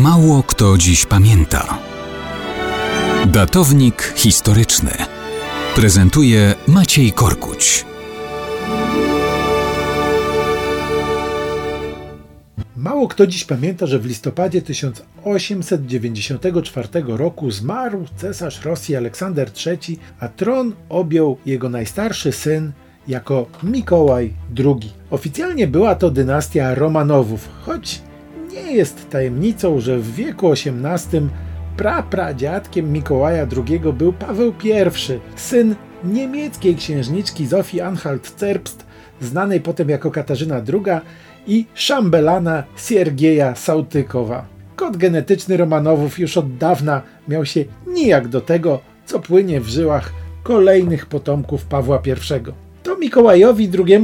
Mało kto dziś pamięta. Datownik historyczny prezentuje Maciej Korkuć. Mało kto dziś pamięta, że w listopadzie 1894 roku zmarł cesarz Rosji Aleksander III, a tron objął jego najstarszy syn jako Mikołaj II. Oficjalnie była to dynastia Romanowów, choć nie jest tajemnicą, że w wieku XVIII prapradziadkiem Mikołaja II był Paweł I, syn niemieckiej księżniczki Zofii Anhalt-Zerbst, znanej potem jako Katarzyna II i szambelana Siergieja Sautykowa. Kod genetyczny Romanowów już od dawna miał się nijak do tego, co płynie w żyłach kolejnych potomków Pawła I. To Mikołajowi II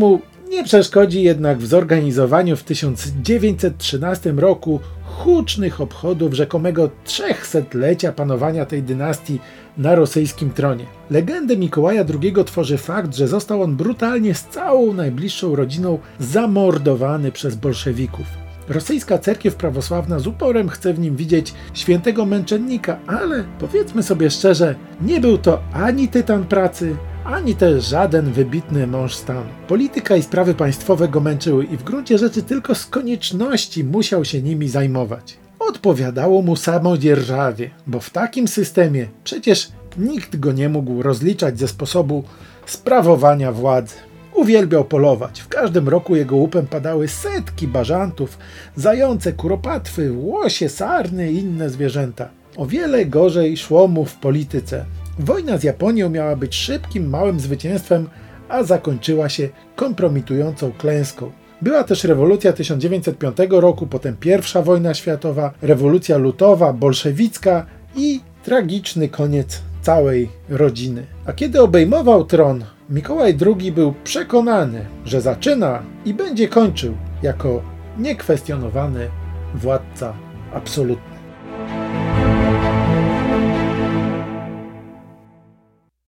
nie przeszkodzi jednak w zorganizowaniu w 1913 roku hucznych obchodów rzekomego 300-lecia panowania tej dynastii na rosyjskim tronie. Legendę Mikołaja II tworzy fakt, że został on brutalnie z całą najbliższą rodziną zamordowany przez bolszewików. Rosyjska cerkiew prawosławna z uporem chce w nim widzieć świętego męczennika, ale powiedzmy sobie szczerze, nie był to ani tytan pracy, ani też żaden wybitny mąż stanu. Polityka i sprawy państwowe go męczyły i w gruncie rzeczy tylko z konieczności musiał się nimi zajmować. Odpowiadało mu samodzierżawie, bo w takim systemie przecież nikt go nie mógł rozliczać ze sposobu sprawowania władzy. Uwielbiał polować. W każdym roku jego łupem padały setki bażantów, zające, kuropatwy, łosie, sarny i inne zwierzęta. O wiele gorzej szło mu w polityce. Wojna z Japonią miała być szybkim, małym zwycięstwem, a zakończyła się kompromitującą klęską. Była też rewolucja 1905 roku, potem pierwsza wojna światowa, rewolucja lutowa, bolszewicka i tragiczny koniec całej rodziny. A kiedy obejmował tron, Mikołaj II był przekonany, że zaczyna i będzie kończył jako niekwestionowany władca absolutny.